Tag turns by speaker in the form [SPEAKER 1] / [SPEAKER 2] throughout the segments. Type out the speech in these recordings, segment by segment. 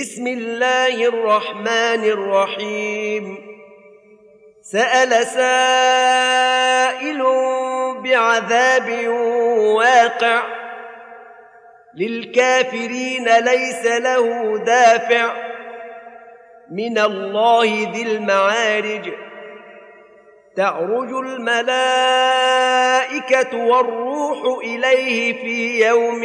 [SPEAKER 1] بسم الله الرحمن الرحيم. سأل سائل بعذاب واقع للكافرين ليس له دافع. من الله ذي المعارج تعرج الملائكة والروح إليه في يوم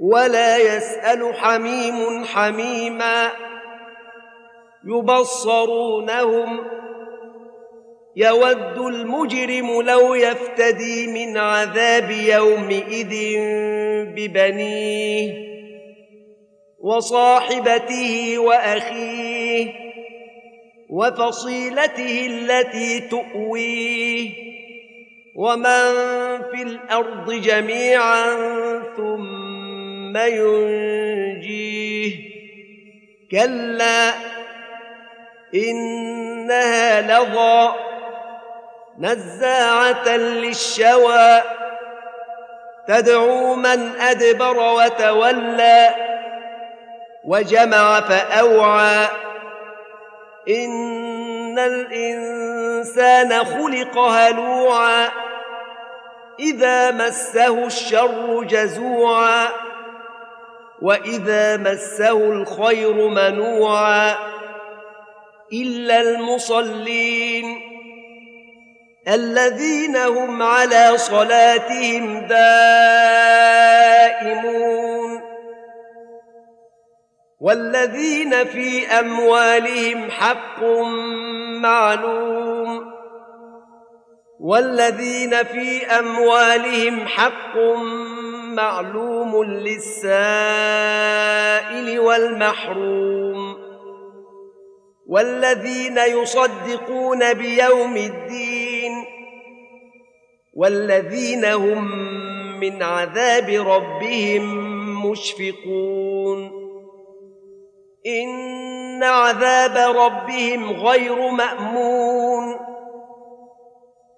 [SPEAKER 1] ولا يسأل حميم حميما يبصرونهم يود المجرم لو يفتدي من عذاب يومئذ ببنيه وصاحبته وأخيه وفصيلته التي تؤويه ومن في الأرض جميعا ثم ينجيه. كلا إنها لظى نزاعة للشوى. تدعو من أدبر وتولى وجمع فأوعى. إن الإنسان خلق هلوعا إذا مسه الشر جزوعا. واذا مسه الخير منوعا الا المصلين الذين هم على صلاتهم دائمون والذين في اموالهم حق معلوم والذين في أموالهم حق معلوم للسائل والمحروم والذين يصدقون بيوم الدين والذين هم من عذاب ربهم مشفقون إن عذاب ربهم غير مأمون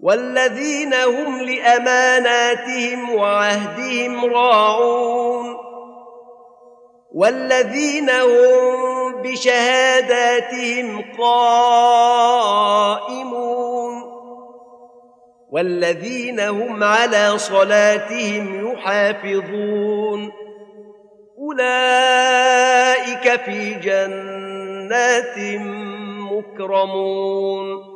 [SPEAKER 1] والذين هم لأماناتهم وعهدهم راعون والذين هم بشهاداتهم قائمون والذين هم على صلاتهم يحافظون أولئك في جنات مكرمون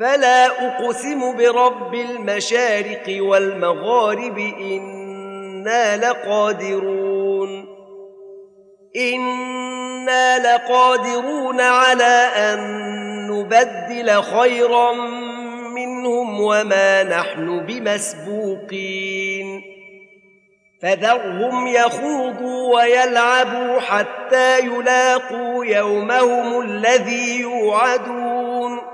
[SPEAKER 1] فلا أقسم برب المشارق والمغارب إنا لقادرون. إنا لقادرون على أن نبدل خيرا منهم وما نحن بمسبوقين. فذرهم يخوضوا ويلعبوا حتى يلاقوا يومهم الذي يوعدون.